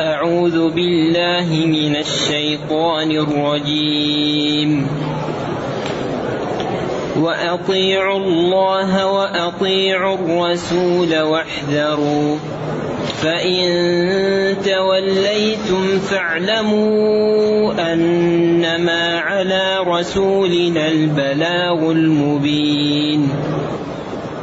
أعوذ بالله من الشيطان الرجيم. وأطيعوا الله وأطيعوا الرسول واحذروا. فإن توليتم فاعلموا أنما على رسولنا البلاغ المبين.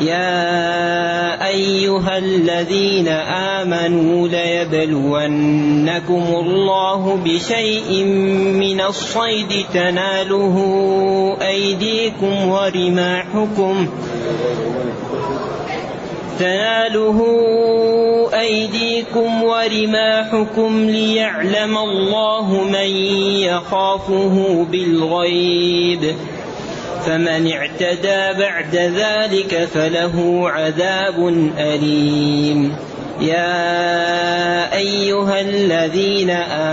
يا أيها الذين آمنوا ليبلونكم الله بشيء من الصيد تناله أيديكم ورماحكم تناله أيديكم ورماحكم ليعلم الله من يخافه بالغيب فمن اعتدى بعد ذلك فله عذاب أليم. يا أيها الذين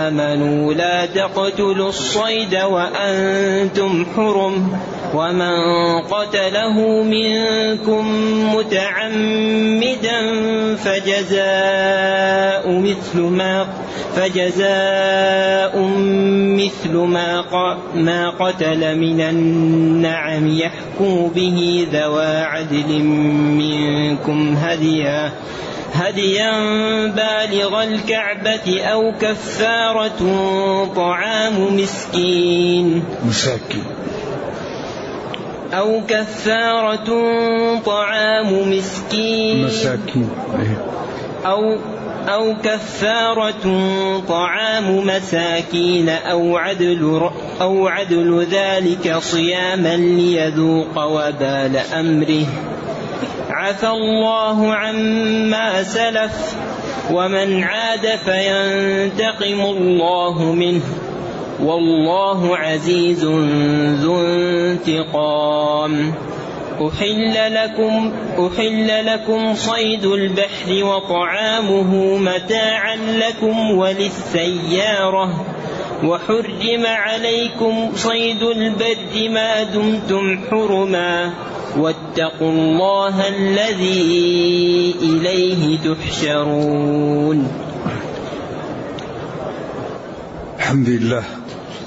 آمنوا لا تقتلوا الصيد وأنتم حرم ومن قتله منكم متعمدا فجزاء مثل ما فجزاء مثل ما ما قتل من النعم يحكم به ذوى عدل منكم هديا هديا بالغ الكعبة أو كفارة طعام مسكين. مساكين. أو كفارة طعام مسكين. مساكين. أو أو كفارة طعام مساكين أو عدل أو عدل ذلك صياما ليذوق وبال أمره. عفى الله عما سلف ومن عاد فينتقم الله منه. والله عزيز ذو انتقام. أحل لكم أحل لكم صيد البحر وطعامه متاعا لكم وللسيارة. وحرم عليكم صيد البر ما دمتم حرما. واتقوا الله الذي إليه تحشرون. الحمد لله.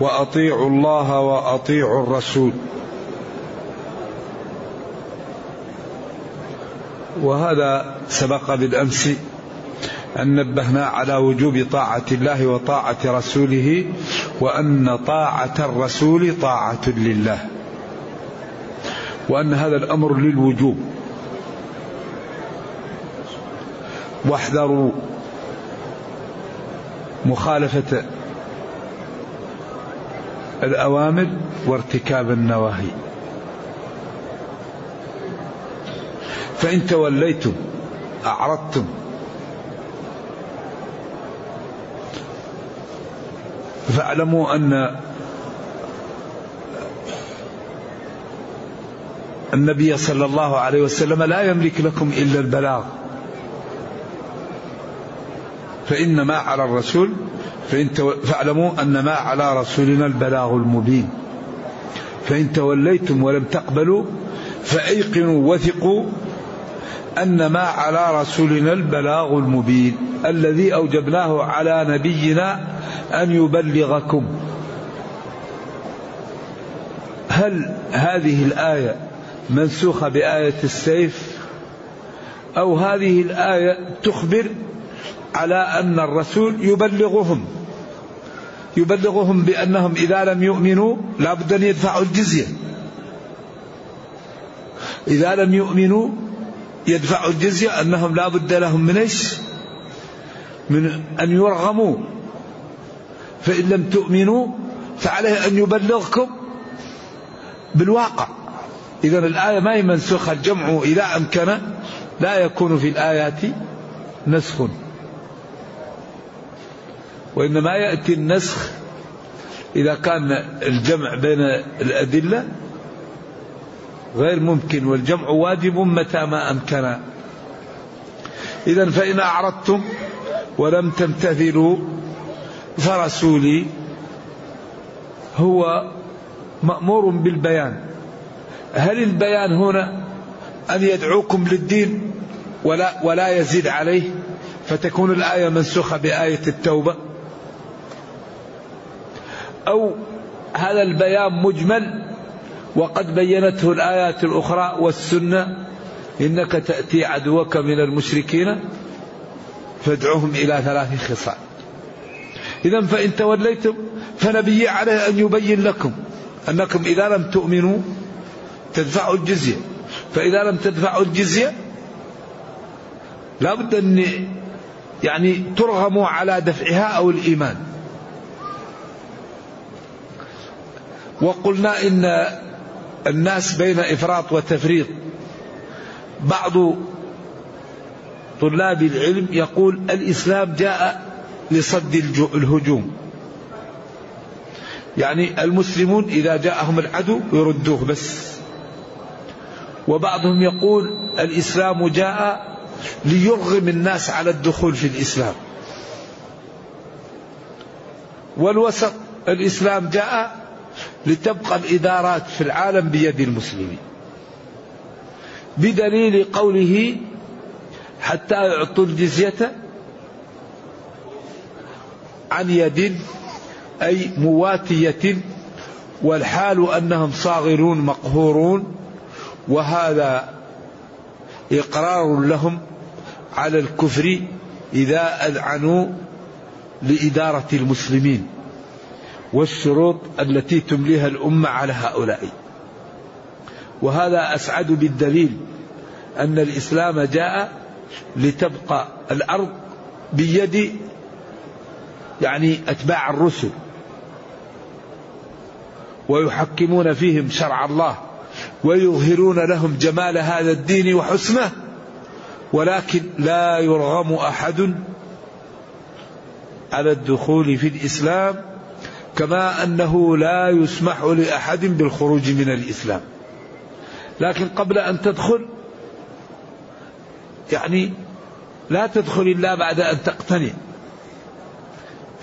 وأطيعوا الله وأطيعوا الرسول. وهذا سبق بالأمس أن نبهنا على وجوب طاعة الله وطاعة رسوله وأن طاعة الرسول طاعة لله. وأن هذا الأمر للوجوب. واحذروا مخالفة الأوامر وارتكاب النواهي. فإن توليتم أعرضتم. فاعلموا أن النبي صلى الله عليه وسلم لا يملك لكم إلا البلاغ. فإن ما على الرسول فإن فاعلموا أن ما على رسولنا البلاغ المبين. فإن توليتم ولم تقبلوا فأيقنوا وثقوا أن ما على رسولنا البلاغ المبين. الذي أوجبناه على نبينا أن يبلغكم. هل هذه الآية منسوخة بآية السيف؟ أو هذه الآية تخبر على أن الرسول يبلغهم؟ يبلغهم بأنهم إذا لم يؤمنوا لا بد أن يدفعوا الجزية. إذا لم يؤمنوا يدفعوا الجزية أنهم لا بد لهم من إيش؟ من أن يرغموا. فإن لم تؤمنوا فعليه أن يبلغكم بالواقع. إذا الآية ما هي منسوخة الجمع إذا أمكن لا يكون في الآيات نسخ. وإنما يأتي النسخ إذا كان الجمع بين الأدلة غير ممكن والجمع واجب متى ما أمكن. إذا فإن أعرضتم ولم تمتثلوا فرسولي هو مأمور بالبيان. هل البيان هنا أن يدعوكم للدين ولا ولا يزيد عليه؟ فتكون الآية منسوخة بآية التوبة. أو هذا البيان مجمل وقد بينته الآيات الأخرى والسنة إنك تأتي عدوك من المشركين فادعوهم إلى ثلاث خصال. إذا فإن توليتم فنبي عليه أن يبين لكم أنكم إذا لم تؤمنوا تدفعوا الجزية. فإذا لم تدفعوا الجزية لا بد أن يعني ترغموا على دفعها أو الإيمان. وقلنا إن الناس بين إفراط وتفريط. بعض طلاب العلم يقول الإسلام جاء لصد الهجوم. يعني المسلمون إذا جاءهم العدو يردوه بس. وبعضهم يقول الإسلام جاء ليرغم الناس على الدخول في الإسلام. والوسط الإسلام جاء لتبقى الإدارات في العالم بيد المسلمين. بدليل قوله حتى يعطوا الجزية عن يد أي مواتية والحال أنهم صاغرون مقهورون وهذا إقرار لهم على الكفر إذا أذعنوا لإدارة المسلمين. والشروط التي تمليها الأمة على هؤلاء. وهذا أسعد بالدليل أن الإسلام جاء لتبقى الأرض بيد يعني أتباع الرسل ويحكمون فيهم شرع الله ويظهرون لهم جمال هذا الدين وحسنه ولكن لا يرغم أحد على الدخول في الإسلام كما أنه لا يسمح لأحد بالخروج من الإسلام. لكن قبل أن تدخل يعني لا تدخل إلا بعد أن تقتنع.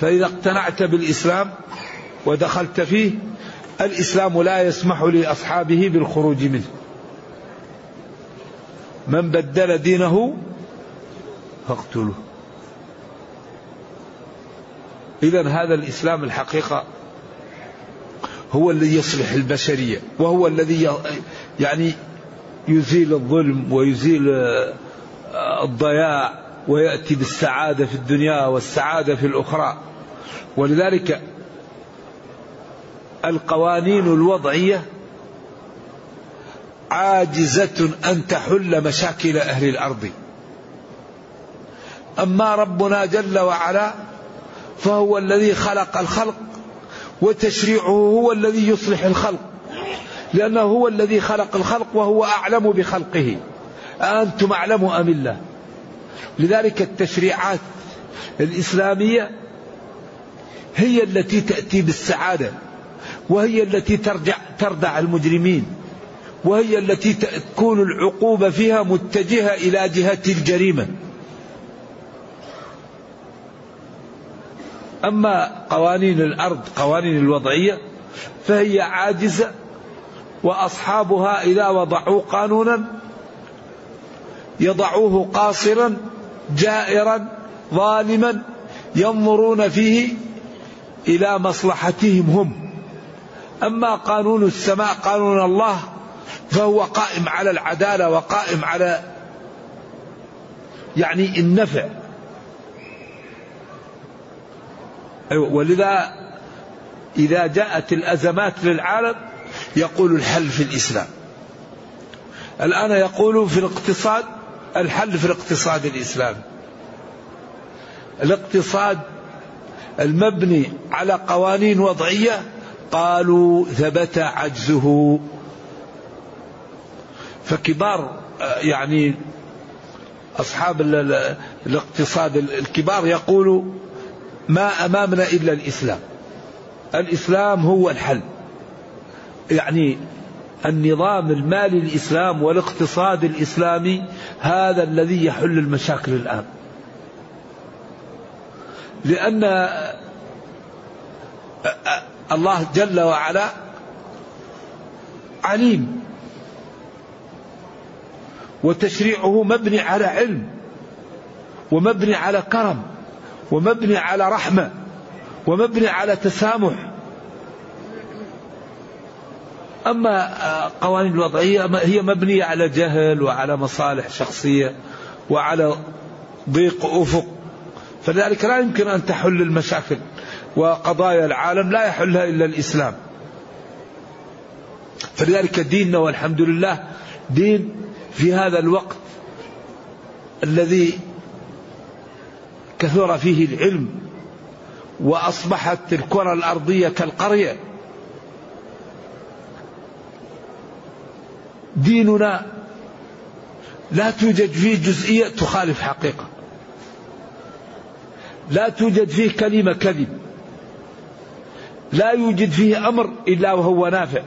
فإذا اقتنعت بالإسلام ودخلت فيه الإسلام لا يسمح لأصحابه بالخروج منه. من بدل دينه فاقتلوه. إذا هذا الإسلام الحقيقة هو الذي يصلح البشرية وهو الذي يعني يزيل الظلم ويزيل الضياع ويأتي بالسعادة في الدنيا والسعادة في الأخرى. ولذلك القوانين الوضعية عاجزة أن تحل مشاكل أهل الأرض. أما ربنا جل وعلا فهو الذي خلق الخلق وتشريعه هو الذي يصلح الخلق. لأنه هو الذي خلق الخلق وهو أعلم بخلقه. أنتم أعلم أم الله؟ لذلك التشريعات الإسلامية هي التي تأتي بالسعادة وهي التي ترجع تردع المجرمين وهي التي تكون العقوبة فيها متجهة إلى جهة الجريمة. أما قوانين الأرض قوانين الوضعية فهي عاجزة وأصحابها إذا وضعوا قانونا يضعوه قاصرا جائرا ظالما ينظرون فيه إلى مصلحتهم هم. أما قانون السماء قانون الله فهو قائم على العدالة وقائم على يعني النفع. ولذا إذا جاءت الأزمات للعالم يقول الحل في الإسلام. الآن يقول في الاقتصاد الحل في الاقتصاد الإسلامي. الاقتصاد المبني على قوانين وضعية قالوا ثبت عجزه. فكبار يعني أصحاب الاقتصاد الكبار يقولوا ما أمامنا إلا الإسلام. الإسلام هو الحل. يعني النظام المالي الإسلام والاقتصاد الإسلامي هذا الذي يحل المشاكل الآن. لأن الله جل وعلا عليم. وتشريعه مبني على علم. ومبني على كرم. ومبني على رحمة ومبني على تسامح. أما قوانين الوضعيه هي مبنية على جهل وعلى مصالح شخصية وعلى ضيق أفق. فلذلك لا يمكن أن تحل المشاكل وقضايا العالم لا يحلها إلا الإسلام. فلذلك ديننا والحمد لله دين في هذا الوقت الذي كثر فيه العلم وأصبحت الكرة الأرضية كالقرية. ديننا لا توجد فيه جزئية تخالف حقيقة. لا توجد فيه كلمة كذب. لا يوجد فيه أمر إلا وهو نافع.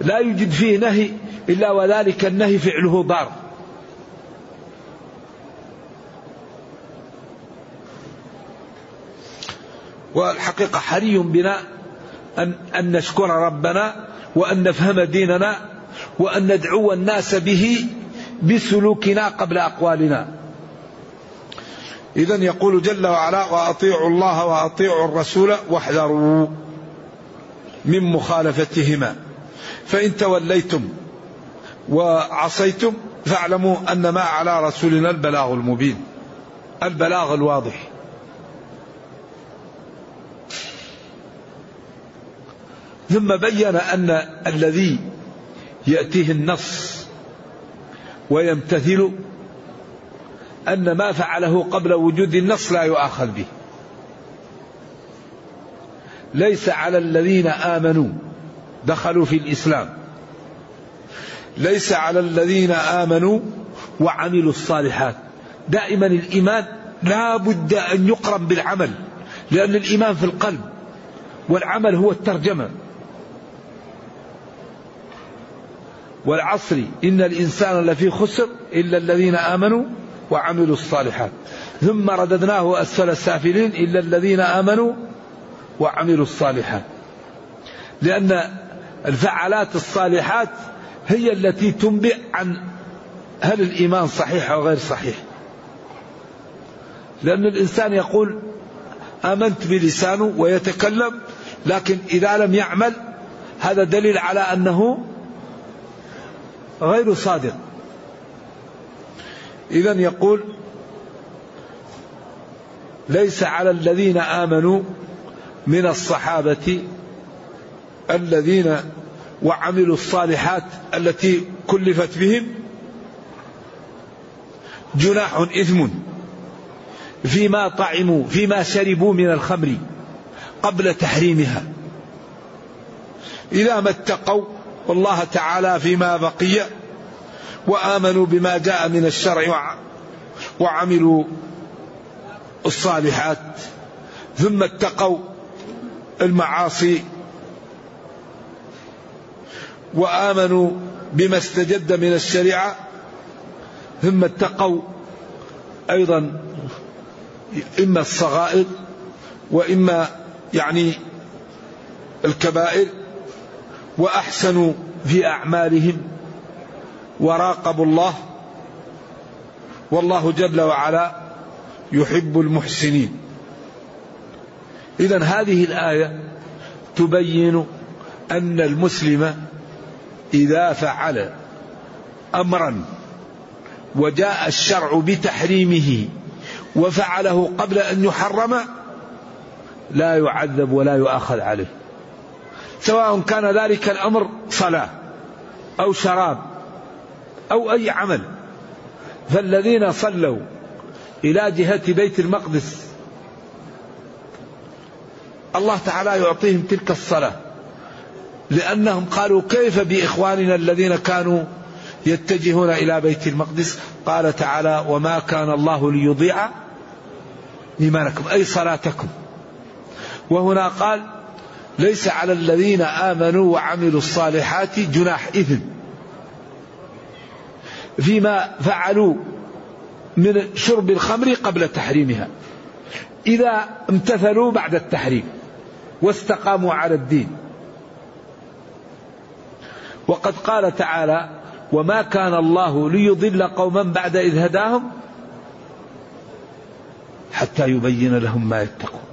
لا يوجد فيه نهي إلا وذلك النهي فعله ضار والحقيقة حري بنا أن, أن نشكر ربنا وأن نفهم ديننا وأن ندعو الناس به بسلوكنا قبل أقوالنا. إذا يقول جل وعلا وأطيعوا الله وأطيعوا الرسول واحذروا من مخالفتهما. فإن توليتم وعصيتم فاعلموا أن ما على رسولنا البلاغ المبين البلاغ الواضح. ثم بين أن الذي يأتيه النص ويمتثل أن ما فعله قبل وجود النص لا يؤاخذ به. ليس على الذين آمنوا دخلوا في الإسلام. ليس على الذين آمنوا وعملوا الصالحات. دائما الإيمان لا بد أن يقرن بالعمل لأن الإيمان في القلب والعمل هو الترجمة. والعصر إن الإنسان لفي خسر إلا الذين آمنوا وعملوا الصالحات. ثم رددناه أسفل السافلين إلا الذين آمنوا وعملوا الصالحات. لأن الفعالات الصالحات هي التي تنبئ عن هل الإيمان صحيح أو غير صحيح. لأن الإنسان يقول آمنت بلسانه ويتكلم لكن إذا لم يعمل هذا دليل على أنه غير صادق. إذا يقول ليس على الذين آمنوا من الصحابة الذين وعملوا الصالحات التي كلفت بهم جناح إثم فيما طعموا فيما شربوا من الخمر قبل تحريمها. إذا ما اتقوا والله تعالى فيما بقي وآمنوا بما جاء من الشرع وعملوا الصالحات ثم اتقوا المعاصي وآمنوا بما استجد من الشريعة ثم اتقوا أيضا إما الصغائر وإما يعني الكبائر وأحسنوا في أعمالهم وراقبوا الله والله جل وعلا يحب المحسنين. إذا هذه الآية تبين أن المسلم إذا فعل أمرا وجاء الشرع بتحريمه وفعله قبل أن يحرم لا يعذب ولا يؤاخذ عليه. سواء كان ذلك الأمر صلاة أو شراب أو أي عمل. فالذين صلوا إلى جهة بيت المقدس الله تعالى يعطيهم تلك الصلاة لأنهم قالوا كيف بإخواننا الذين كانوا يتجهون إلى بيت المقدس؟ قال تعالى وما كان الله ليضيع إيمانكم. أي صلاتكم. وهنا قال ليس على الذين آمنوا وعملوا الصالحات جناح إثم فيما فعلوا من شرب الخمر قبل تحريمها. إذا امتثلوا بعد التحريم واستقاموا على الدين. وقد قال تعالى وما كان الله ليضل قوما بعد إذ هداهم حتى يبين لهم ما يتقون.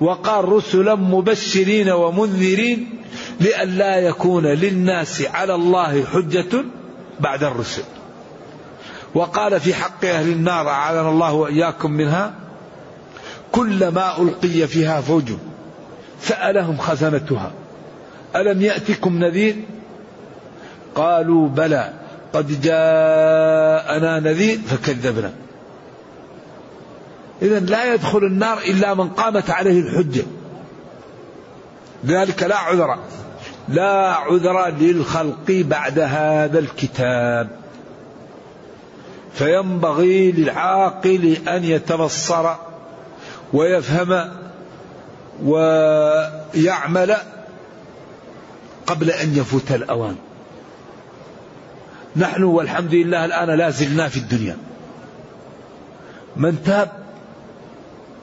وقال رسلا مبشرين ومنذرين لئلا يكون للناس على الله حجة بعد الرسل. وقال في حق أهل النار أعاذنا الله وإياكم منها. كلما ألقي فيها فوج سألهم خزنتها ألم يأتكم نذير؟ قالوا بلى قد جاءنا نذير فكذبنا. إذا لا يدخل النار إلا من قامت عليه الحجة. لذلك لا عذر. لا عذر للخلق بعد هذا الكتاب. فينبغي للعاقل أن يتبصر ويفهم ويعمل قبل أن يفوت الأوان. نحن والحمد لله الآن لا زلنا في الدنيا. من تاب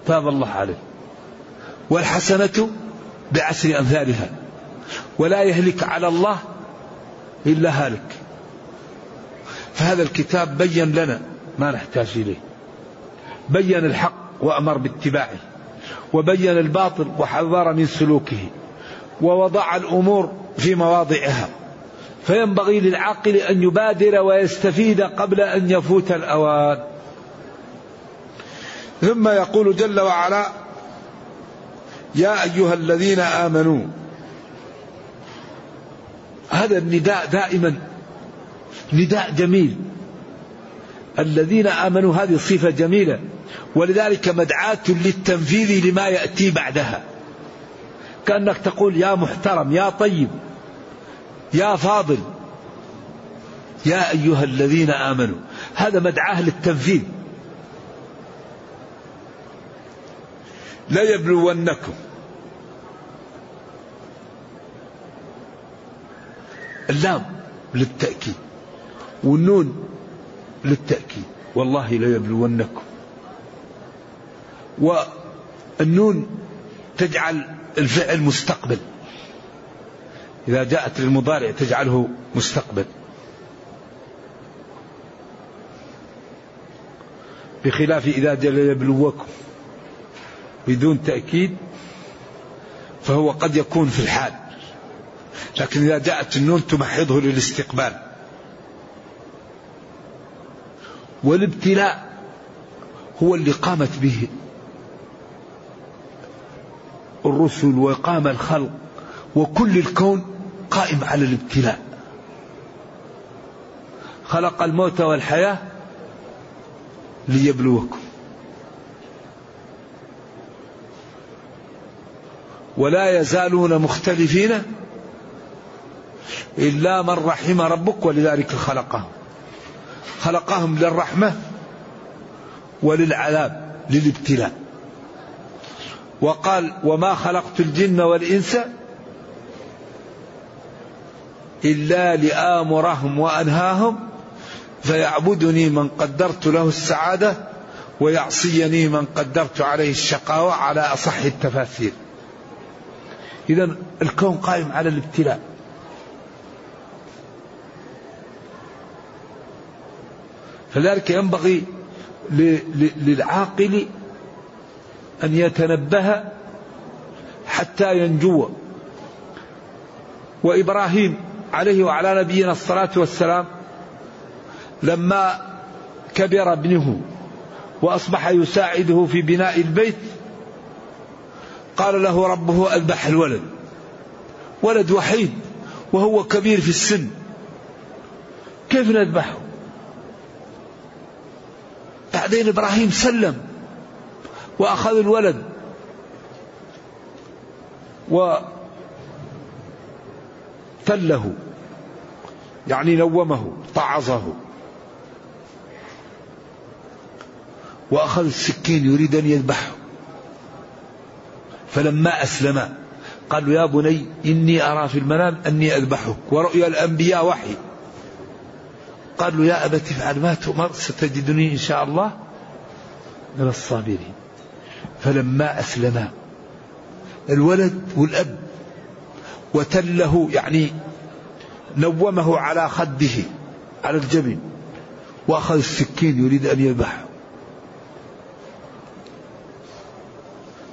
تاب الله عليه. والحسنة بعشر أمثالها. ولا يهلك على الله إلا هالك. فهذا الكتاب بين لنا ما نحتاج إليه. بين الحق وأمر باتباعه. وبين الباطل وحذر من سلوكه. ووضع الأمور في مواضعها. فينبغي للعاقل أن يبادر ويستفيد قبل أن يفوت الأوان. ثم يقول جل وعلا يا أيها الذين آمنوا هذا النداء دائما نداء جميل. الذين آمنوا هذه صفة جميلة ولذلك مدعاة للتنفيذ لما يأتي بعدها. كأنك تقول يا محترم يا طيب يا فاضل يا أيها الذين آمنوا. هذا مدعاة للتنفيذ. ليبلونكم اللام للتأكيد والنون للتأكيد. والله ليبلونكم والنون تجعل الفعل مستقبل. إذا جاءت للمضارع تجعله مستقبل. بخلاف إذا جل يبلوكم. بدون تأكيد فهو قد يكون في الحال. لكن إذا جاءت النون تمحضه للاستقبال. والابتلاء هو اللي قامت به الرسل وقام الخلق وكل الكون قائم على الابتلاء. خلق الموت والحياة ليبلوكم. ولا يزالون مختلفين إلا من رحم ربك ولذلك خلقهم. خلقهم للرحمة وللعذاب للابتلاء. وقال وما خلقت الجن والإنس إلا لآمرهم وأنهاهم فيعبدني من قدرت له السعادة ويعصيني من قدرت عليه الشقاوة على أصح التفاسير. إذا الكون قائم على الابتلاء. فذلك ينبغي للعاقل أن يتنبه حتى ينجو. وإبراهيم عليه وعلى نبينا الصلاة والسلام لما كبر ابنه وأصبح يساعده في بناء البيت قال له ربه اذبح الولد. ولد وحيد وهو كبير في السن. كيف نذبحه؟ بعدين إبراهيم سلم وأخذ الولد. وتله يعني نومه طعظه وأخذ السكين يريد أن يذبحه. فلما أسلم قال يا بني إني أرى في المنام أني أذبحك ورؤيا الأنبياء وحي. قال له يا أبت افعل ما تؤمر ستجدني إن شاء الله من الصابرين. فلما اسلما الولد والأب وتله يعني نومه على خده على الجبين وأخذ السكين يريد أن يذبحه.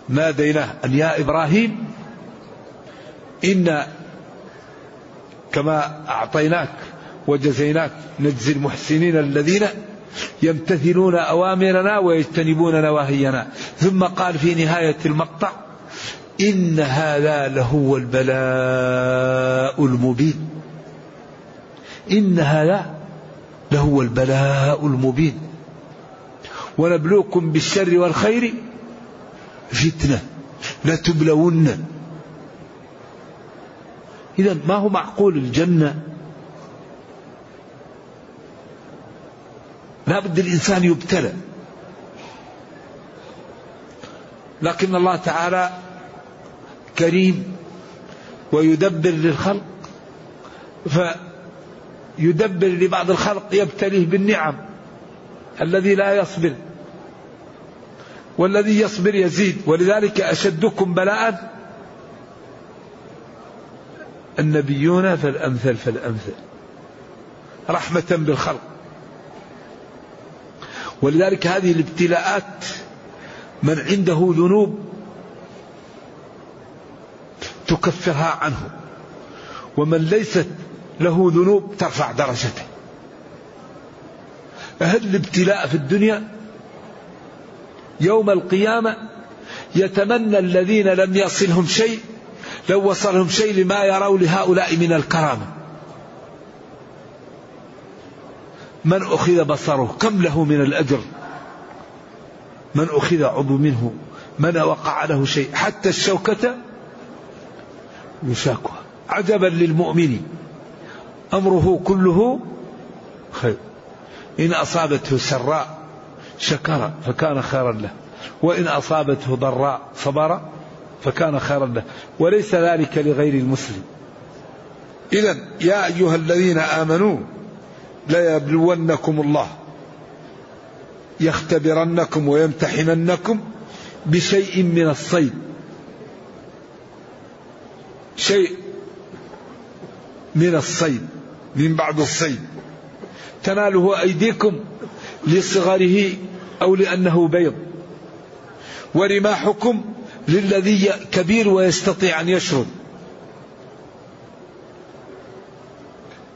ناديناه أن يا إبراهيم إن كما أعطيناك وجزيناك نجزي المحسنين الذين يمتثلون أوامرنا ويجتنبون نواهينا. ثم قال في نهاية المقطع إن هذا لهو البلاء المبين. إن هذا لهو البلاء المبين. ونبلوكم بالشر والخير فتنة لتبلون إذا ما هو معقول الجنة؟ لا بد الإنسان يبتلى. لكن الله تعالى كريم ويدبر للخلق فيدبر لبعض الخلق يبتليه بالنعم الذي لا يصبر. والذي يصبر يزيد. ولذلك أشدكم بلاء النبيون فالأمثل فالأمثل. رحمة بالخلق. ولذلك هذه الابتلاءات من عنده ذنوب تكفرها عنه. ومن ليست له ذنوب ترفع درجته. هل الابتلاء في الدنيا يوم القيامة يتمنى الذين لم يصلهم شيء لو وصلهم شيء لما يروا لهؤلاء من الكرامة. من أخذ بصره؟ كم له من الأجر؟ من أخذ عضو منه؟ من وقع له شيء؟ حتى الشوكة يشاكها. عجبا للمؤمن. أمره كله خير. إن أصابته سراء شكر فكان خيرا له. وإن أصابته ضراء صبر فكان خيرا له. وليس ذلك لغير المسلم. إذا يا أيها الذين آمنوا ليبلونكم الله. يختبرنكم ويمتحننكم بشيء من الصيد. شيء من الصيد من بعد الصيد. تناله أيديكم لصغره أو لأنه بيض. ورماحكم للذي كبير ويستطيع أن يشرد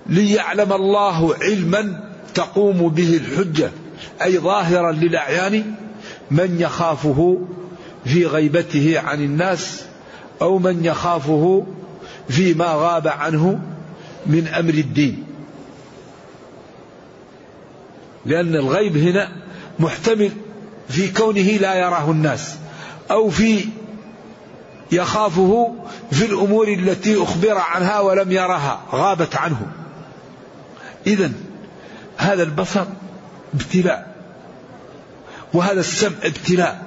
ليعلم الله علما تقوم به الحجة أي ظاهرا للأعيان من يخافه في غيبته عن الناس أو من يخافه فيما غاب عنه من أمر الدين. لأن الغيب هنا محتمل في كونه لا يراه الناس أو في يخافه في الأمور التي أخبر عنها ولم يرها غابت عنه. إذا هذا البصر ابتلاء وهذا السمع ابتلاء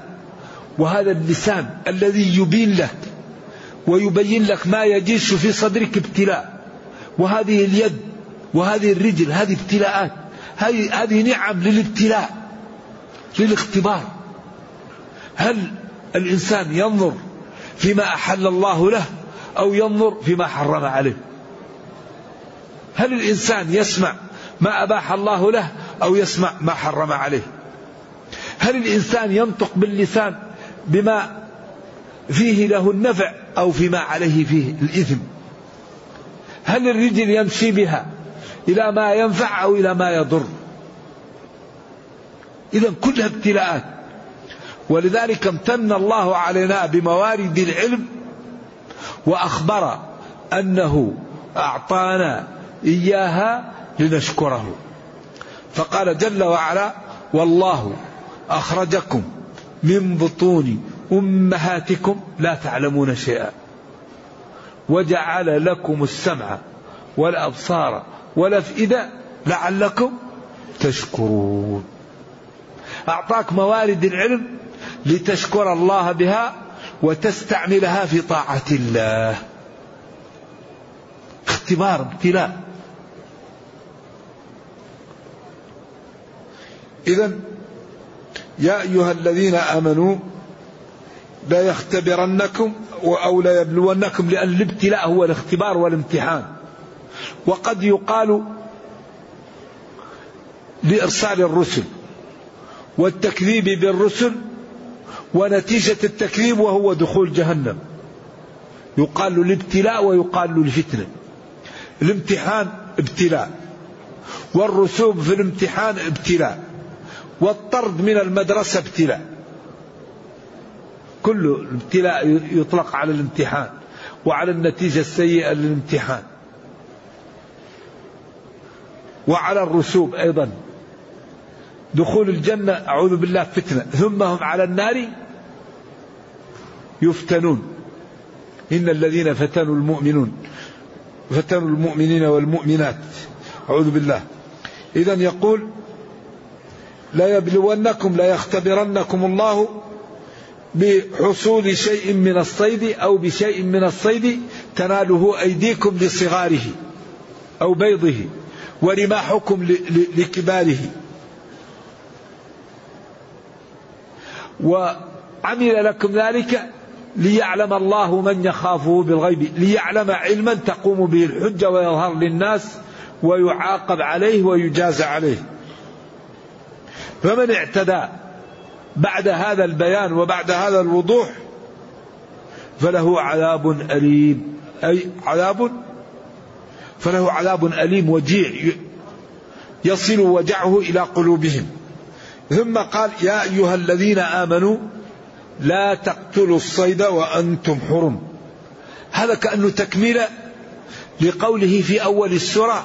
وهذا اللسان الذي يبين لك ويبين لك ما يجيش في صدرك ابتلاء. وهذه اليد وهذه الرجل هذه ابتلاءات هذه هذه نعم للابتلاء. للاختبار. هل الإنسان ينظر فيما أحل الله له أو ينظر فيما حرم عليه؟ هل الإنسان يسمع ما أباح الله له أو يسمع ما حرم عليه؟ هل الإنسان ينطق باللسان بما فيه له النفع أو فيما عليه فيه الإثم؟ هل الرجل يمشي بها إلى ما ينفع أو إلى ما يضر؟ إذا كلها ابتلاءات. ولذلك امتن الله علينا بموارد العلم وأخبر أنه أعطانا إياها لنشكره. فقال جل وعلا والله أخرجكم من بطون أمهاتكم لا تعلمون شيئا وجعل لكم السمع والأبصار والأفئدة لعلكم تشكرون. أعطاك موارد العلم لتشكر الله بها وتستعملها في طاعة الله. اختبار ابتلاء. إذا يا أيها الذين آمنوا لا يختبرنكم أو لا يبلونكم لأن الابتلاء هو الاختبار والامتحان. وقد يقال لإرسال الرسل. والتكذيب بالرسل ونتيجة التكذيب وهو دخول جهنم. يقال له الابتلاء ويقال له الفتنة. الامتحان ابتلاء والرسوب في الامتحان ابتلاء والطرد من المدرسة ابتلاء. كل ابتلاء يطلق على الامتحان وعلى النتيجة السيئة للامتحان. وعلى الرسوب أيضا. دخول الجنة أعوذ بالله فتنة. ثم هم على النار يفتنون. إن الذين فتنوا المؤمنون فتنوا المؤمنين والمؤمنات. أعوذ بالله. إذا يقول لا يبلونكم لا يختبرنكم الله بحصول شيء من الصيد أو بشيء من الصيد تناله أيديكم لصغاره أو بيضه ورماحكم لكباره. وعمل لكم ذلك ليعلم الله من يخافه بالغيب ليعلم علما تقوم به الحجة ويظهر للناس ويعاقب عليه ويجازى عليه. فمن اعتدى بعد هذا البيان وبعد هذا الوضوح فله عذاب أليم أي عذاب فله عذاب أليم وجيع يصل وجعه إلى قلوبهم. ثم قال يا أيها الذين آمنوا لا تقتلوا الصيد وأنتم حرم. هذا كأنه تكملة لقوله في أول السورة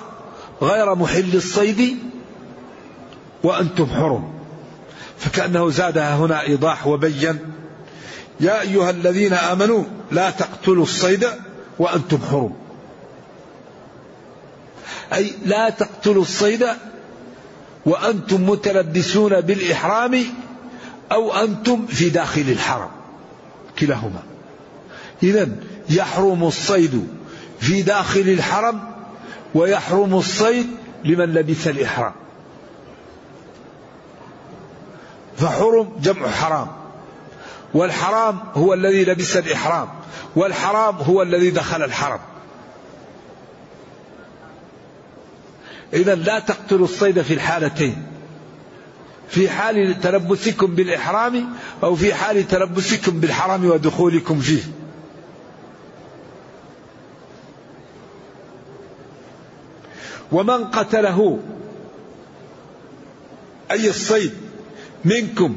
غير محل الصيد وأنتم حرم. فكأنه زادها هنا إيضاح وبين يا أيها الذين آمنوا لا تقتلوا الصيد وأنتم حرم. أي لا تقتلوا الصيد وأنتم متلبسون بالإحرام أو أنتم في داخل الحرم. كلاهما. إذا يحرم الصيد في داخل الحرم ويحرم الصيد لمن لبس الإحرام. فحرم جمع حرام. والحرام هو الذي لبس الإحرام. والحرام هو الذي دخل الحرم. إذا لا تقتلوا الصيد في الحالتين. في حال تلبسكم بالإحرام أو في حال تلبسكم بالحرام ودخولكم فيه. ومن قتله أي الصيد منكم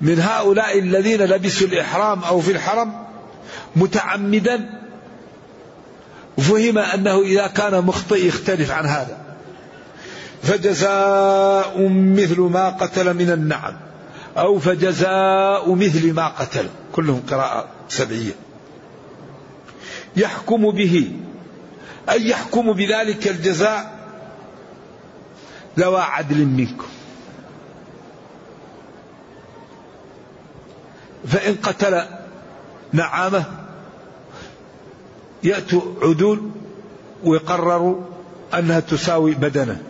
من هؤلاء الذين لبسوا الإحرام أو في الحرم متعمدا فهم أنه إذا كان مخطئ يختلف عن هذا. فجزاء مثل ما قتل من النعم أو فجزاء مثل ما قتل. كلهم قراءة سبعية. يحكم به أي يحكم بذلك الجزاء؟ ذوى عدل منكم. فإن قتل نعامة يأتوا عدول ويقرروا أنها تساوي بدنه.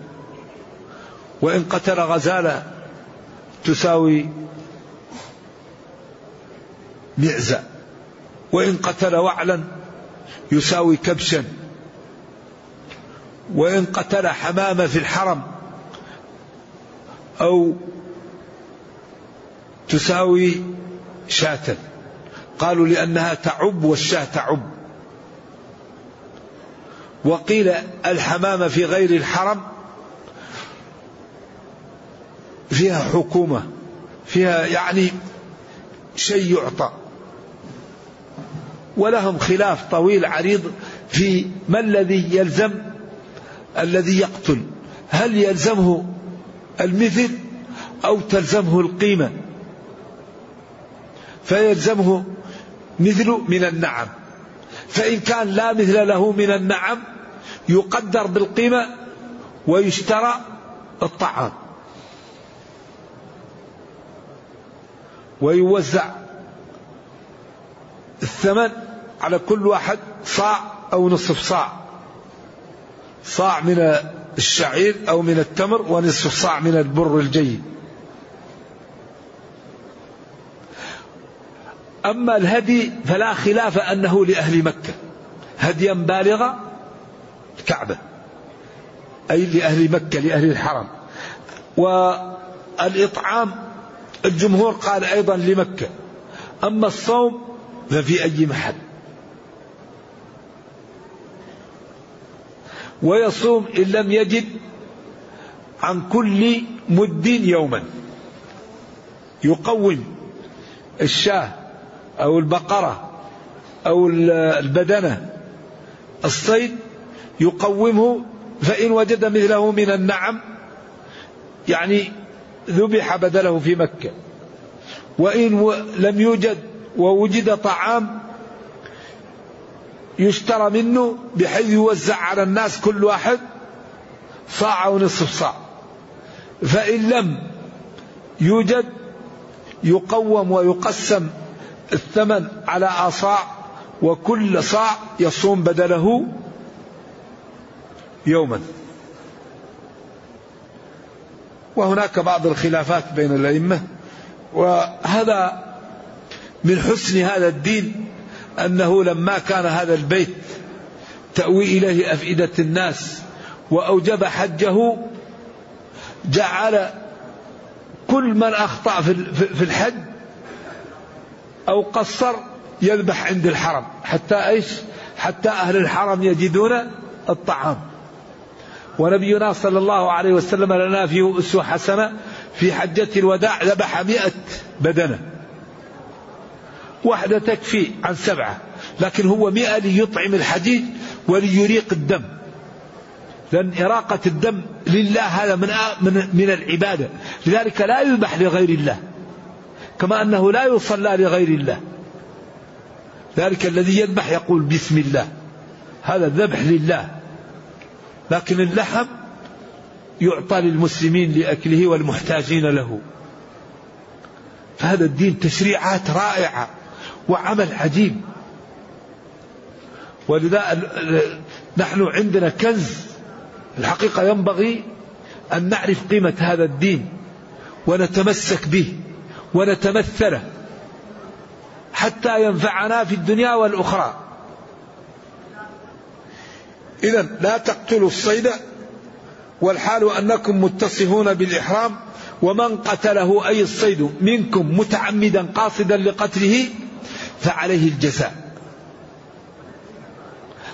وإن قتل غزالة تساوي معزة وإن قتل وعلا يساوي كبشا. وإن قتل حمامة في الحرم أو تساوي شاة. قالوا لأنها تعب والشاة تعب. وقيل الحمامة في غير الحرم فيها حكومة فيها يعني شيء يعطى. ولهم خلاف طويل عريض في ما الذي يلزم الذي يقتل. هل يلزمه المثل أو تلزمه القيمة؟ فيلزمه مثل من النعم. فإن كان لا مثل له من النعم يقدر بالقيمة ويشترى الطعام ويوزع الثمن على كل واحد صاع أو نصف صاع صاع من الشعير أو من التمر ونصف صاع من البر الجيد. أما الهدي فلا خلاف أنه لأهل مكة هديا بالغ الكعبة. أي لأهل مكة لأهل الحرم. والإطعام الجمهور قال أيضا لمكة. أما الصوم ففي أي محل. ويصوم إن لم يجد عن كل مد يوما. يقوم الشاه أو البقرة أو البدنة. الصيد يقومه فإن وجد مثله من النعم يعني ذبح بدله في مكة. وإن لم يوجد ووجد طعام يشترى منه بحيث يوزع على الناس كل واحد صاع أو نصف صاع. فإن لم يوجد يقوم ويقسم الثمن على أصاع وكل صاع يصوم بدله يوما. وهناك بعض الخلافات بين الأئمة وهذا من حسن هذا الدين أنه لما كان هذا البيت تأوي إليه أفئدة الناس وأوجب حجه جعل كل من أخطأ في الحج أو قصر يذبح عند الحرم حتى إيش؟ حتى أهل الحرم يجدون الطعام. ونبينا صلى الله عليه وسلم لنا فيه أسوة حسنة في حجة الوداع ذبح مئة بدنة. واحدة تكفي عن سبعة لكن هو مئة ليطعم الحديد وليريق الدم. لأن إراقة الدم لله هذا من من من العبادة. لذلك لا يذبح لغير الله كما أنه لا يصلى لغير الله. ذلك الذي يذبح يقول بسم الله هذا الذبح لله. لكن اللحم يعطى للمسلمين لأكله والمحتاجين له. فهذا الدين تشريعات رائعة وعمل عجيب. ولذا نحن عندنا كنز. الحقيقة ينبغي أن نعرف قيمة هذا الدين ونتمسك به ونتمثله حتى ينفعنا في الدنيا والأخرى. إذا لا تقتلوا الصيد والحال أنكم متصفون بالإحرام ومن قتله أي الصيد منكم متعمدا قاصدا لقتله فعليه الجزاء.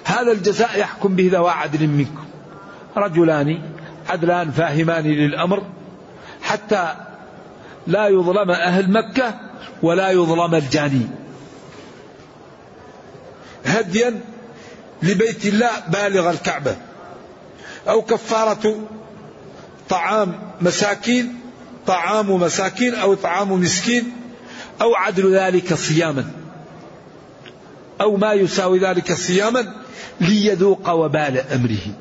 هذا الجزاء يحكم به ذوى عدل منكم. رجلان عدلان فاهمان للأمر. حتى لا يظلم أهل مكة ولا يظلم الجاني. هديا لبيت الله بالغ الكعبة. أو كفارة طعام مساكين طعام مساكين أو طعام مسكين أو عدل ذلك صياما. أو ما يساوي ذلك صياما ليذوق وبال أمره.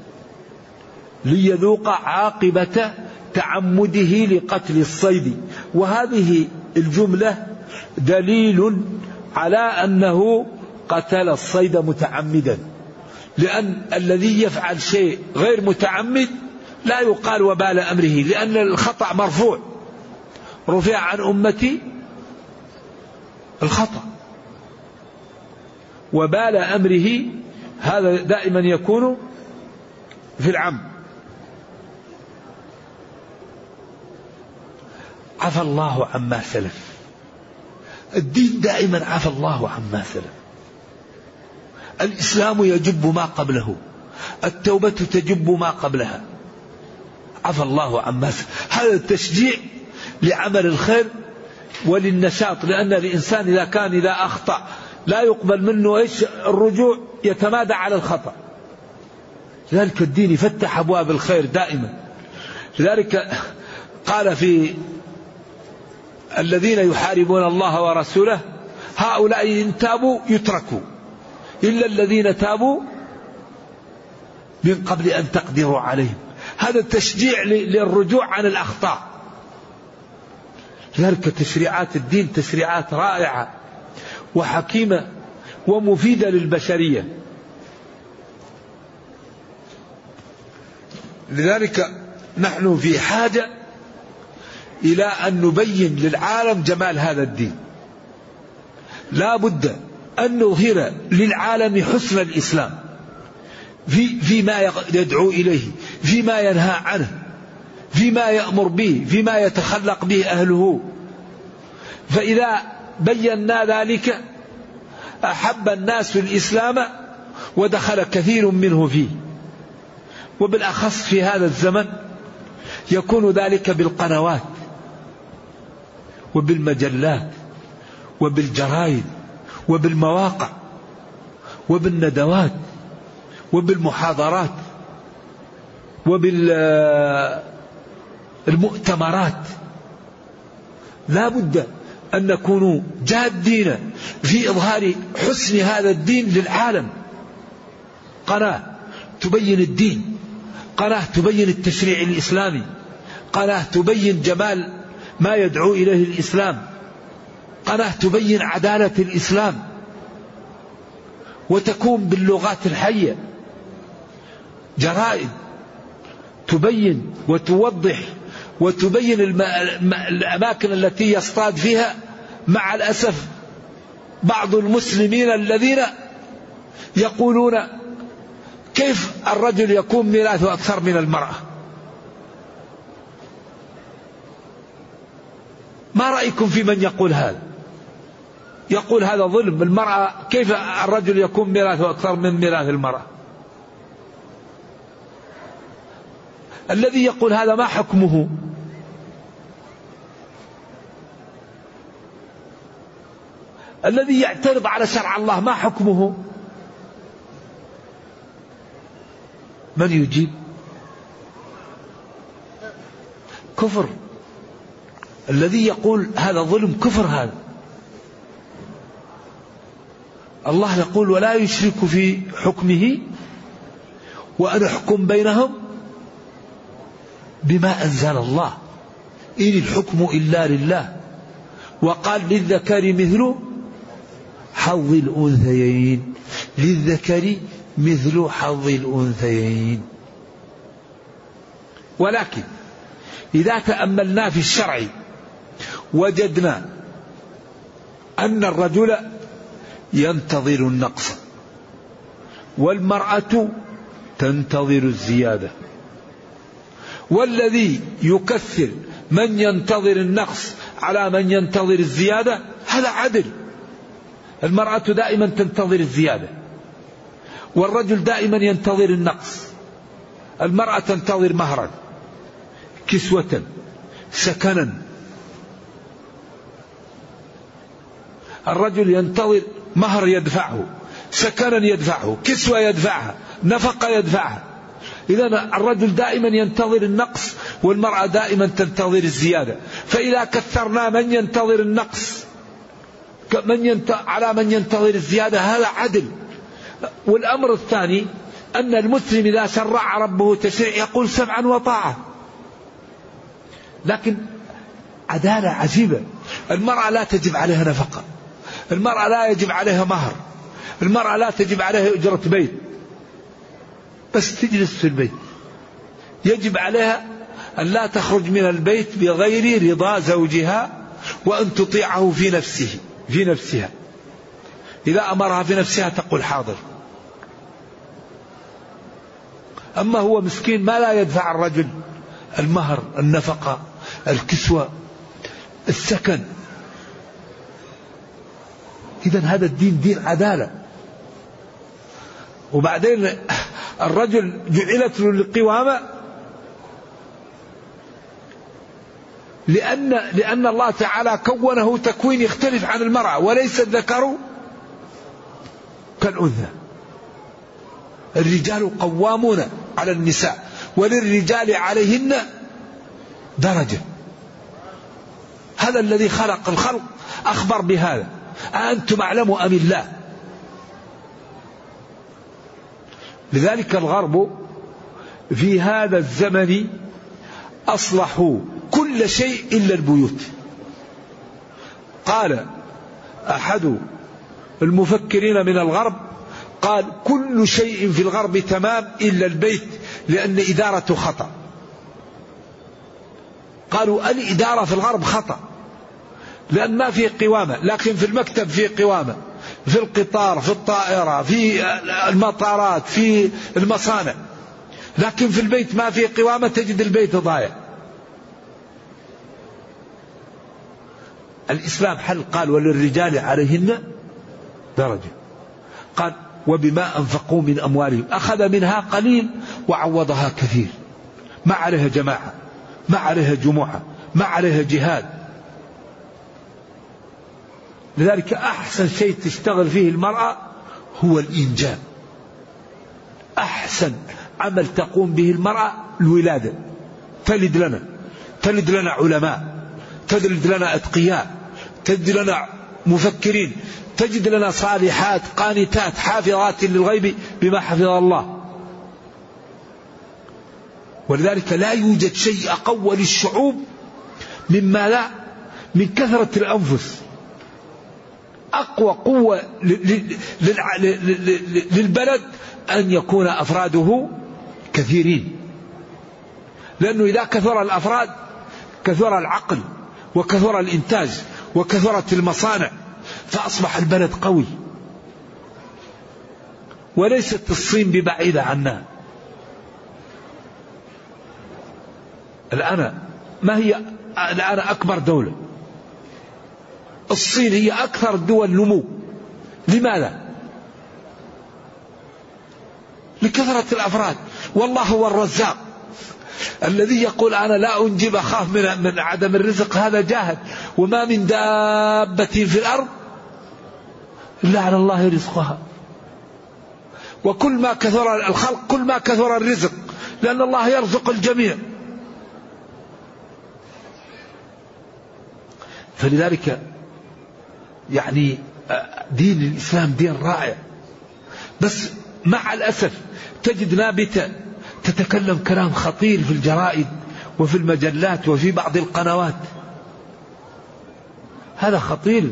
ليذوق عاقبة تعمده لقتل الصيد. وهذه الجملة دليل على أنه قتل الصيد متعمدا. لأن الذي يفعل شيء غير متعمد لا يقال وبال أمره لأن الخطأ مرفوع. رفع عن أمتي الخطأ. وبال أمره هذا دائما يكون في العم. عفى الله عما سلف. الدين دائما عفى الله عما سلف. الإسلام يجب ما قبله. التوبة تجب ما قبلها. عفى الله عما هذا التشجيع لعمل الخير وللنشاط لأن الإنسان إذا كان إذا أخطأ لا يقبل منه إيش؟ الرجوع يتمادى على الخطأ. لذلك الدين يفتح أبواب الخير دائما. لذلك قال في الذين يحاربون الله ورسوله هؤلاء إن تابوا يتركوا. إلا الذين تابوا من قبل أن تقدروا عليهم. هذا التشجيع للرجوع عن الأخطاء. لذلك تشريعات الدين تشريعات رائعة وحكيمة ومفيدة للبشرية. لذلك نحن في حاجة إلى أن نبين للعالم جمال هذا الدين. لا بد أن نظهر للعالم حسن الإسلام. في فيما يدعو إليه فيما ينهى عنه فيما يأمر به فيما يتخلق به أهله. فإذا بينا ذلك أحب الناس الإسلام ودخل كثير منه فيه. وبالأخص في هذا الزمن يكون ذلك بالقنوات وبالمجلات وبالجرائد. وبالمواقع وبالندوات وبالمحاضرات وبالمؤتمرات. لا بد أن نكون جادين في إظهار حسن هذا الدين للعالم. قناة تبين الدين قناة تبين التشريع الإسلامي قناة تبين جمال ما يدعو إليه الإسلام. قناة تبين عدالة الإسلام وتكون باللغات الحية. جرائد تبين وتوضح وتبين الأماكن التي يصطاد فيها. مع الأسف بعض المسلمين الذين يقولون كيف الرجل يكون ميراثه أكثر من المرأة؟ ما رأيكم في من يقول هذا؟ يقول هذا ظلم المرأة كيف الرجل يكون ميراثه أكثر من ميراث المرأة؟ الذي يقول هذا ما حكمه؟ الذي يعترض على شرع الله ما حكمه؟ من يجيب؟ كفر. الذي يقول هذا ظلم كفر هذا. الله يقول ولا يشرك في حكمه وأن أحكم بينهم بما أنزل الله. إن الحكم إلا لله. وقال للذكر مثل حظ الأنثيين. للذكر مثل حظ الأنثيين. ولكن إذا تأملنا في الشرع وجدنا أن الرجل ينتظر النقص. والمرأة تنتظر الزيادة. والذي يكثر من ينتظر النقص على من ينتظر الزيادة هذا عدل. المرأة دائما تنتظر الزيادة. والرجل دائما ينتظر النقص. المرأة تنتظر مهرا كسوة سكنا. الرجل ينتظر مهر يدفعه سكنا يدفعه كسوة يدفعها نفقة يدفعها. إذا الرجل دائما ينتظر النقص والمرأة دائما تنتظر الزيادة. فإذا كثرنا من ينتظر النقص؟ من ينت... على من ينتظر الزيادة؟ هذا عدل. والأمر الثاني أن المسلم إذا شرع ربه تشريع يقول سمعا وطاعة. لكن عدالة عجيبة. المرأة لا تجب عليها نفقة. المرأة لا يجب عليها مهر. المرأة لا تجب عليها أجرة بيت. بس تجلس في البيت. يجب عليها أن لا تخرج من البيت بغير رضا زوجها وأن تطيعه في نفسه في نفسها. إذا أمرها في نفسها تقول حاضر. أما هو مسكين ما لا يدفع الرجل المهر النفقة الكسوة السكن إذا هذا الدين دين عدالة. وبعدين الرجل جعلت له القوامة لأن لأن الله تعالى كونه تكوين يختلف عن المرأة وليس الذكر كالأنثى. الرجال قوامون على النساء وللرجال عليهن درجة. هذا الذي خلق الخلق أخبر بهذا. أأنتم أعلم أم الله. لذلك الغرب في هذا الزمن أصلحوا كل شيء إلا البيوت. قال أحد المفكرين من الغرب قال كل شيء في الغرب تمام إلا البيت لأن إدارته خطأ. قالوا الإدارة في الغرب خطأ. لأن ما في قوامة لكن في المكتب في قوامة. في القطار في الطائرة في المطارات في المصانع. لكن في البيت ما في قوامة تجد البيت ضايع. الإسلام حل قال وللرجال عليهن درجة قال وبما أنفقوا من أموالهم أخذ منها قليل وعوضها كثير ما عليها جماعة ما عليها جموعة ما عليها جهاد. لذلك أحسن شيء تشتغل فيه المرأة هو الإنجاب. أحسن عمل تقوم به المرأة الولادة. تلد لنا تلد لنا علماء تلد لنا أتقياء تلد لنا مفكرين تجد لنا صالحات قانتات حافظات للغيب بما حفظ الله. ولذلك لا يوجد شيء أقوى للشعوب مما لا من كثرة الأنفس. أقوى قوة للبلد أن يكون أفراده كثيرين. لأنه إذا كثر الأفراد كثر العقل وكثر الإنتاج وكثرت المصانع فأصبح البلد قوي. وليست الصين ببعيدة عنا. الآن ما هي الآن أكبر دولة. الصين هي أكثر الدول نمو. لماذا؟ لكثرة الأفراد. والله هو الرزاق. الذي يقول أنا لا أنجب أخاف من, من عدم الرزق هذا جاهل. وما من دابة في الأرض إلا على الله رزقها. وكل ما كثر الخلق كل ما كثر الرزق لأن الله يرزق الجميع. فلذلك يعني دين الإسلام دين رائع. بس مع الأسف تجد نابتة تتكلم كلام خطير في الجرائد وفي المجلات وفي بعض القنوات. هذا خطير.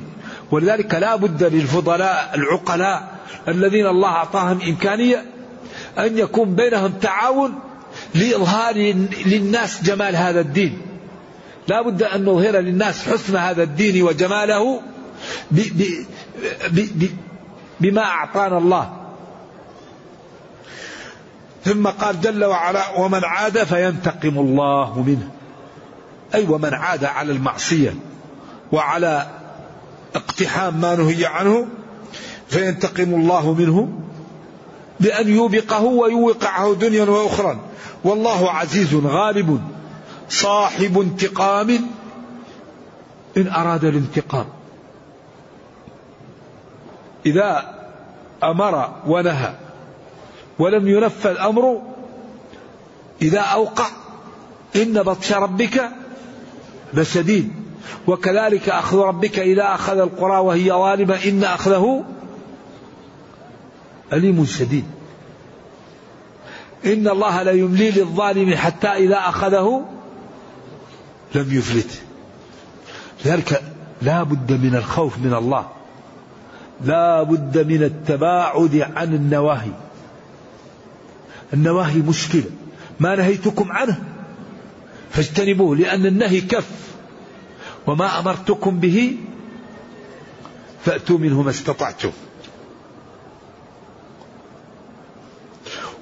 ولذلك لا بد للفضلاء العقلاء الذين الله أعطاهم إمكانية أن يكون بينهم تعاون لإظهار للناس جمال هذا الدين. لا بد أن نظهر للناس حسن هذا الدين وجماله ب ب ب بما أعطانا الله. ثم قال جل وعلا ومن عاد فينتقم الله منه. أي ومن عاد على المعصية وعلى اقتحام ما نهي عنه فينتقم الله منه بأن يوبقه ويوقعه دنيا وأخرى. والله عزيز غالب صاحب انتقام إن أراد الانتقام. إذا أمر ونهى ولم ينفذ أمره إذا أوقع إن بطش ربك لشديد وكذلك أخذ ربك إذا أخذ القرى وهي ظالمة إن أخذه أليم شديد. إن الله لا يملي للظالم حتى إذا أخذه لم يفلت. لذلك لا بد من الخوف من الله. لا بد من التباعد عن النواهي. النواهي مشكلة. ما نهيتكم عنه. فاجتنبوه لأن النهي كف. وما أمرتكم به فأتوا منه ما استطعتم.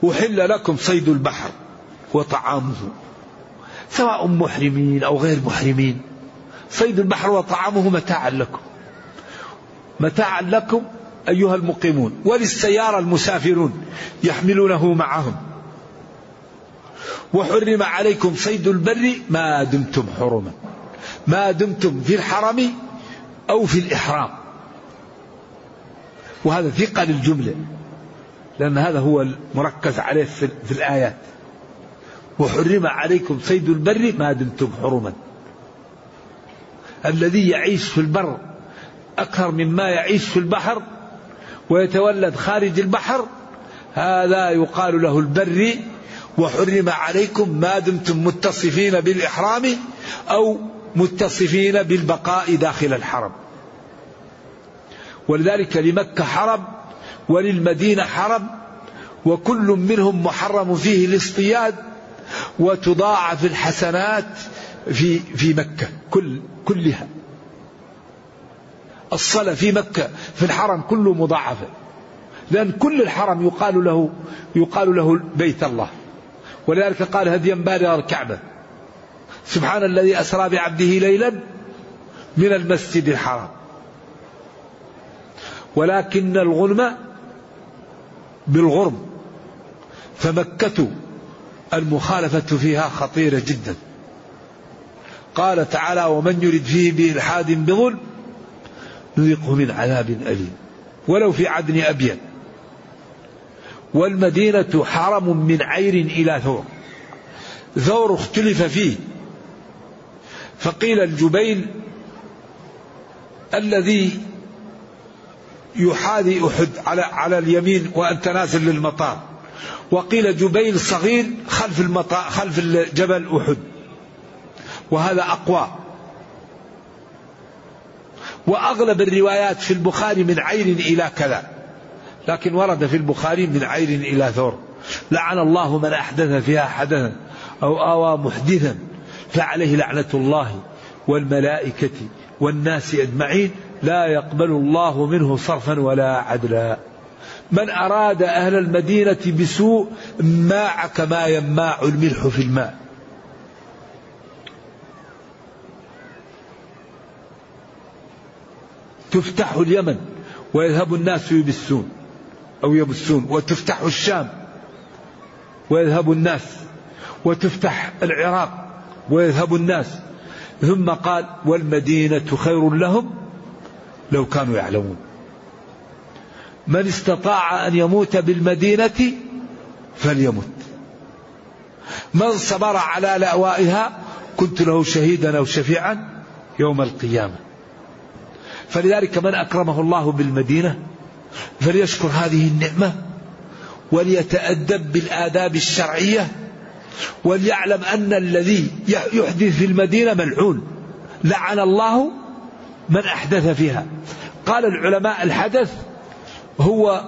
أحل لكم صيد البحر وطعامه سواء محرمين أو غير محرمين. صيد البحر وطعامه متاعا لكم. متاعا لكم أيها المقيمون وللسيارة المسافرون يحملونه معهم. وحرم عليكم صيد البر ما دمتم حرما ما دمتم في الحرم أو في الإحرام. وهذا ثقة للجملة لأن هذا هو المركز عليه في الآيات. وحرم عليكم صيد البر ما دمتم حرما. الذي يعيش في البر أكثر مما يعيش في البحر ويتولد خارج البحر هذا يقال له البري وحرم عليكم ما دمتم متصفين بالإحرام أو متصفين بالبقاء داخل الحرم. ولذلك لمكة حرم وللمدينة حرم وكل منهم محرم فيه الاصطياد وتضاعف الحسنات في في مكة كل كلها. الصلاة في مكة في الحرم كله مضاعفة لأن كل الحرم يقال له يقال له بيت الله. ولذلك قال هديا بالغ الكعبة. سبحان الذي أسرى بعبده ليلا من المسجد الحرام. ولكن الغنم بالغرم. فمكة المخالفة فيها خطيرة جدا. قال تعالى ومن يرد فيه بإلحاد بظلم نذقه من عذاب أليم. ولو في عدن أبين والمدينة حرم من عير إلى ثور. ثور اختلف فيه. فقيل الجبيل الذي يحاذي أحد على على اليمين وأنت نازل للمطار. وقيل جبيل صغير خلف المطار خلف جبل أحد. وهذا أقوى. وأغلب الروايات في البخاري من عير إلى كذا. لكن ورد في البخاري من عير إلى ثور. لعن الله من أحدث فيها حدثا أو آوى محدثا فعليه لعنة الله والملائكة والناس أجمعين. لا يقبل الله منه صرفا ولا عدلا. من أراد أهل المدينة بسوء ماع كما يماع الملح في الماء. تفتح اليمن ويذهب الناس يبسون أو يبسون وتفتح الشام ويذهب الناس وتفتح العراق ويذهب الناس. ثم قال والمدينة خير لهم لو كانوا يعلمون. من استطاع أن يموت بالمدينة فليمت. من صبر على لأوائها كنت له شهيدا أو شفيعا يوم القيامة. فلذلك من أكرمه الله بالمدينة فليشكر هذه النعمة وليتأدب بالآداب الشرعية وليعلم أن الذي يحدث في المدينة ملعون. لعن الله من أحدث فيها. قال العلماء الحدث هو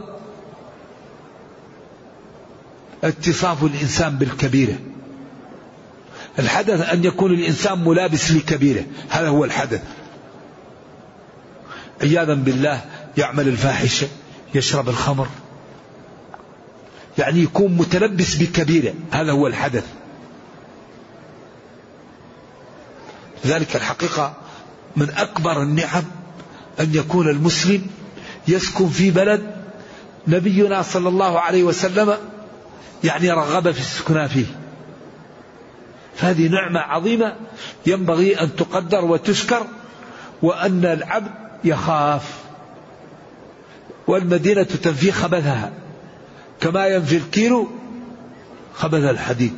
اتصاف الإنسان بالكبيرة. الحدث أن يكون الإنسان ملابس لكبيرة. هذا هو الحدث. عياذا بالله يعمل الفاحشة يشرب الخمر. يعني يكون متلبس بكبيرة هذا هو الحدث. ذلك الحقيقة من أكبر النعم أن يكون المسلم يسكن في بلد نبينا صلى الله عليه وسلم يعني رغب في السكنى فيه. فهذه نعمة عظيمة ينبغي أن تقدر وتشكر وأن العبد يخاف. والمدينة تنفي خبثها. كما ينفي الكيلو خبث الحديد.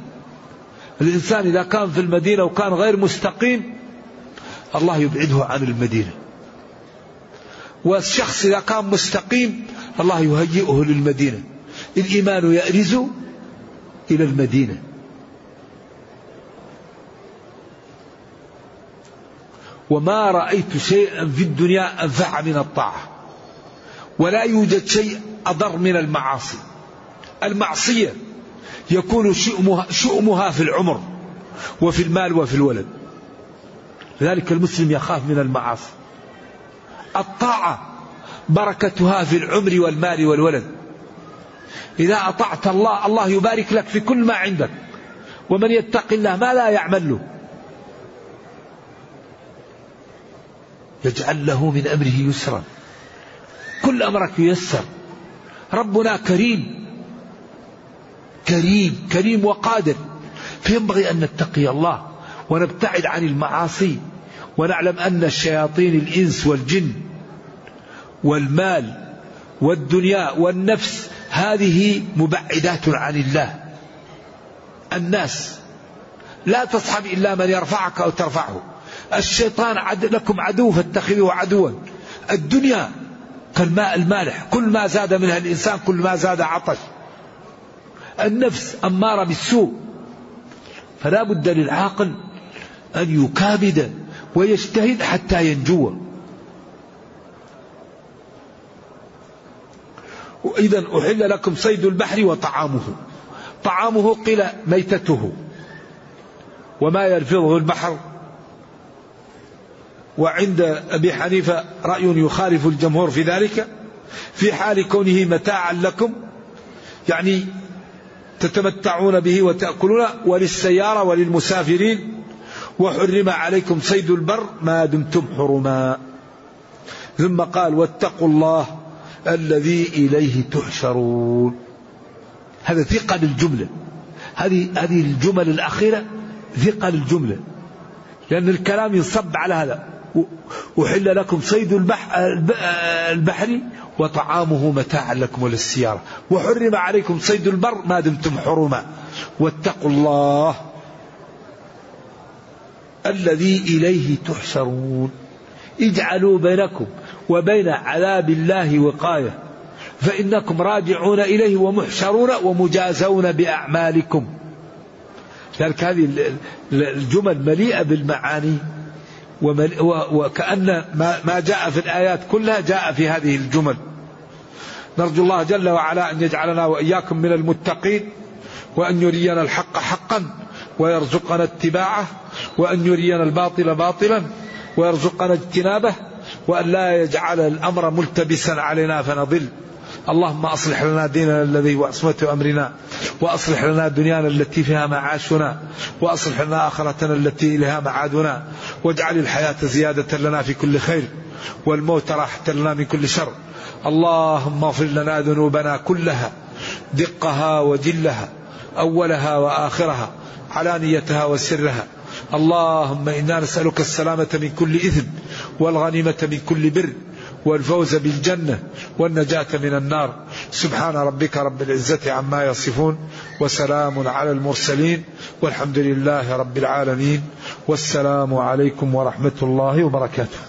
الإنسان إذا كان في المدينة وكان غير مستقيم الله يبعده عن المدينة. والشخص إذا كان مستقيم الله يهيئه للمدينة. الإيمان يأرز إلى المدينة. وما رأيت شيئا في الدنيا أنفع من الطاعة. ولا يوجد شيء أضر من المعاصي. المعصية يكون شؤمها, شؤمها في العمر وفي المال وفي الولد. لذلك المسلم يخاف من المعاصي. الطاعة بركتها في العمر والمال والولد. إذا أطعت الله الله يبارك لك في كل ما عندك. ومن يتق الله ما لا يعمل له. يجعل له من أمره يسرا. كل أمرك ييسر ربنا كريم. كريم كريم وقادر. فينبغي أن نتقي الله ونبتعد عن المعاصي ونعلم أن الشياطين الإنس والجن والمال والدنيا والنفس هذه مبعدات عن الله. الناس لا تصحب إلا من يرفعك أو ترفعه. الشيطان عد لكم عدو فاتخذوه عدوا. الدنيا كالماء المالح كل ما زاد منها الإنسان كل ما زاد عطش. النفس أمارة بالسوء. فلا بد للعاقل أن يكابد ويجتهد حتى ينجو. إذا أحل لكم صيد البحر وطعامه. طعامه قيل ميتته. وما يلفظه البحر وعند أبي حنيفة رأي يخالف الجمهور في ذلك في حال كونه متاعا لكم يعني تتمتعون به وتأكلون وللسيارة وللمسافرين وحرم عليكم صيد البر ما دمتم حرما. ثم قال واتقوا الله الذي إليه تحشرون. هذا ثقة للجملة هذه هذه الجمل الأخيرة ثقة للجملة لأن الكلام ينصب على هذا. أحل لكم صيد البحر وطعامه متاعا لكم وللسيارة. وحرم عليكم صيد البر ما دمتم حرما. واتقوا الله الذي إليه تحشرون. اجعلوا بينكم وبين عذاب الله وقاية. فإنكم راجعون إليه ومحشرون ومجازون بأعمالكم. ذلك هذه الجمل مليئة بالمعاني. وكأن ما جاء في الآيات كلها جاء في هذه الجمل. نرجو الله جل وعلا أن يجعلنا وإياكم من المتقين وأن يرينا الحق حقا ويرزقنا اتباعه وأن يرينا الباطل باطلا ويرزقنا اجتنابه وأن لا يجعل الأمر ملتبسا علينا فنضل. اللهم أصلح لنا ديننا الذي هو عصمة أمرنا وأصلح لنا دنيانا التي فيها معاشنا وأصلح لنا آخرتنا التي إليها معادنا واجعل الحياة زيادة لنا في كل خير والموت راحة لنا من كل شر. اللهم اغفر لنا ذنوبنا كلها دقها وجلها أولها وآخرها علانيتها وسرها. اللهم إنا نسألك السلامة من كل إثم والغنيمة من كل بر والفوز بالجنة والنجاة من النار. سبحان ربك رب العزة عما يصفون وسلام على المرسلين والحمد لله رب العالمين. والسلام عليكم ورحمة الله وبركاته.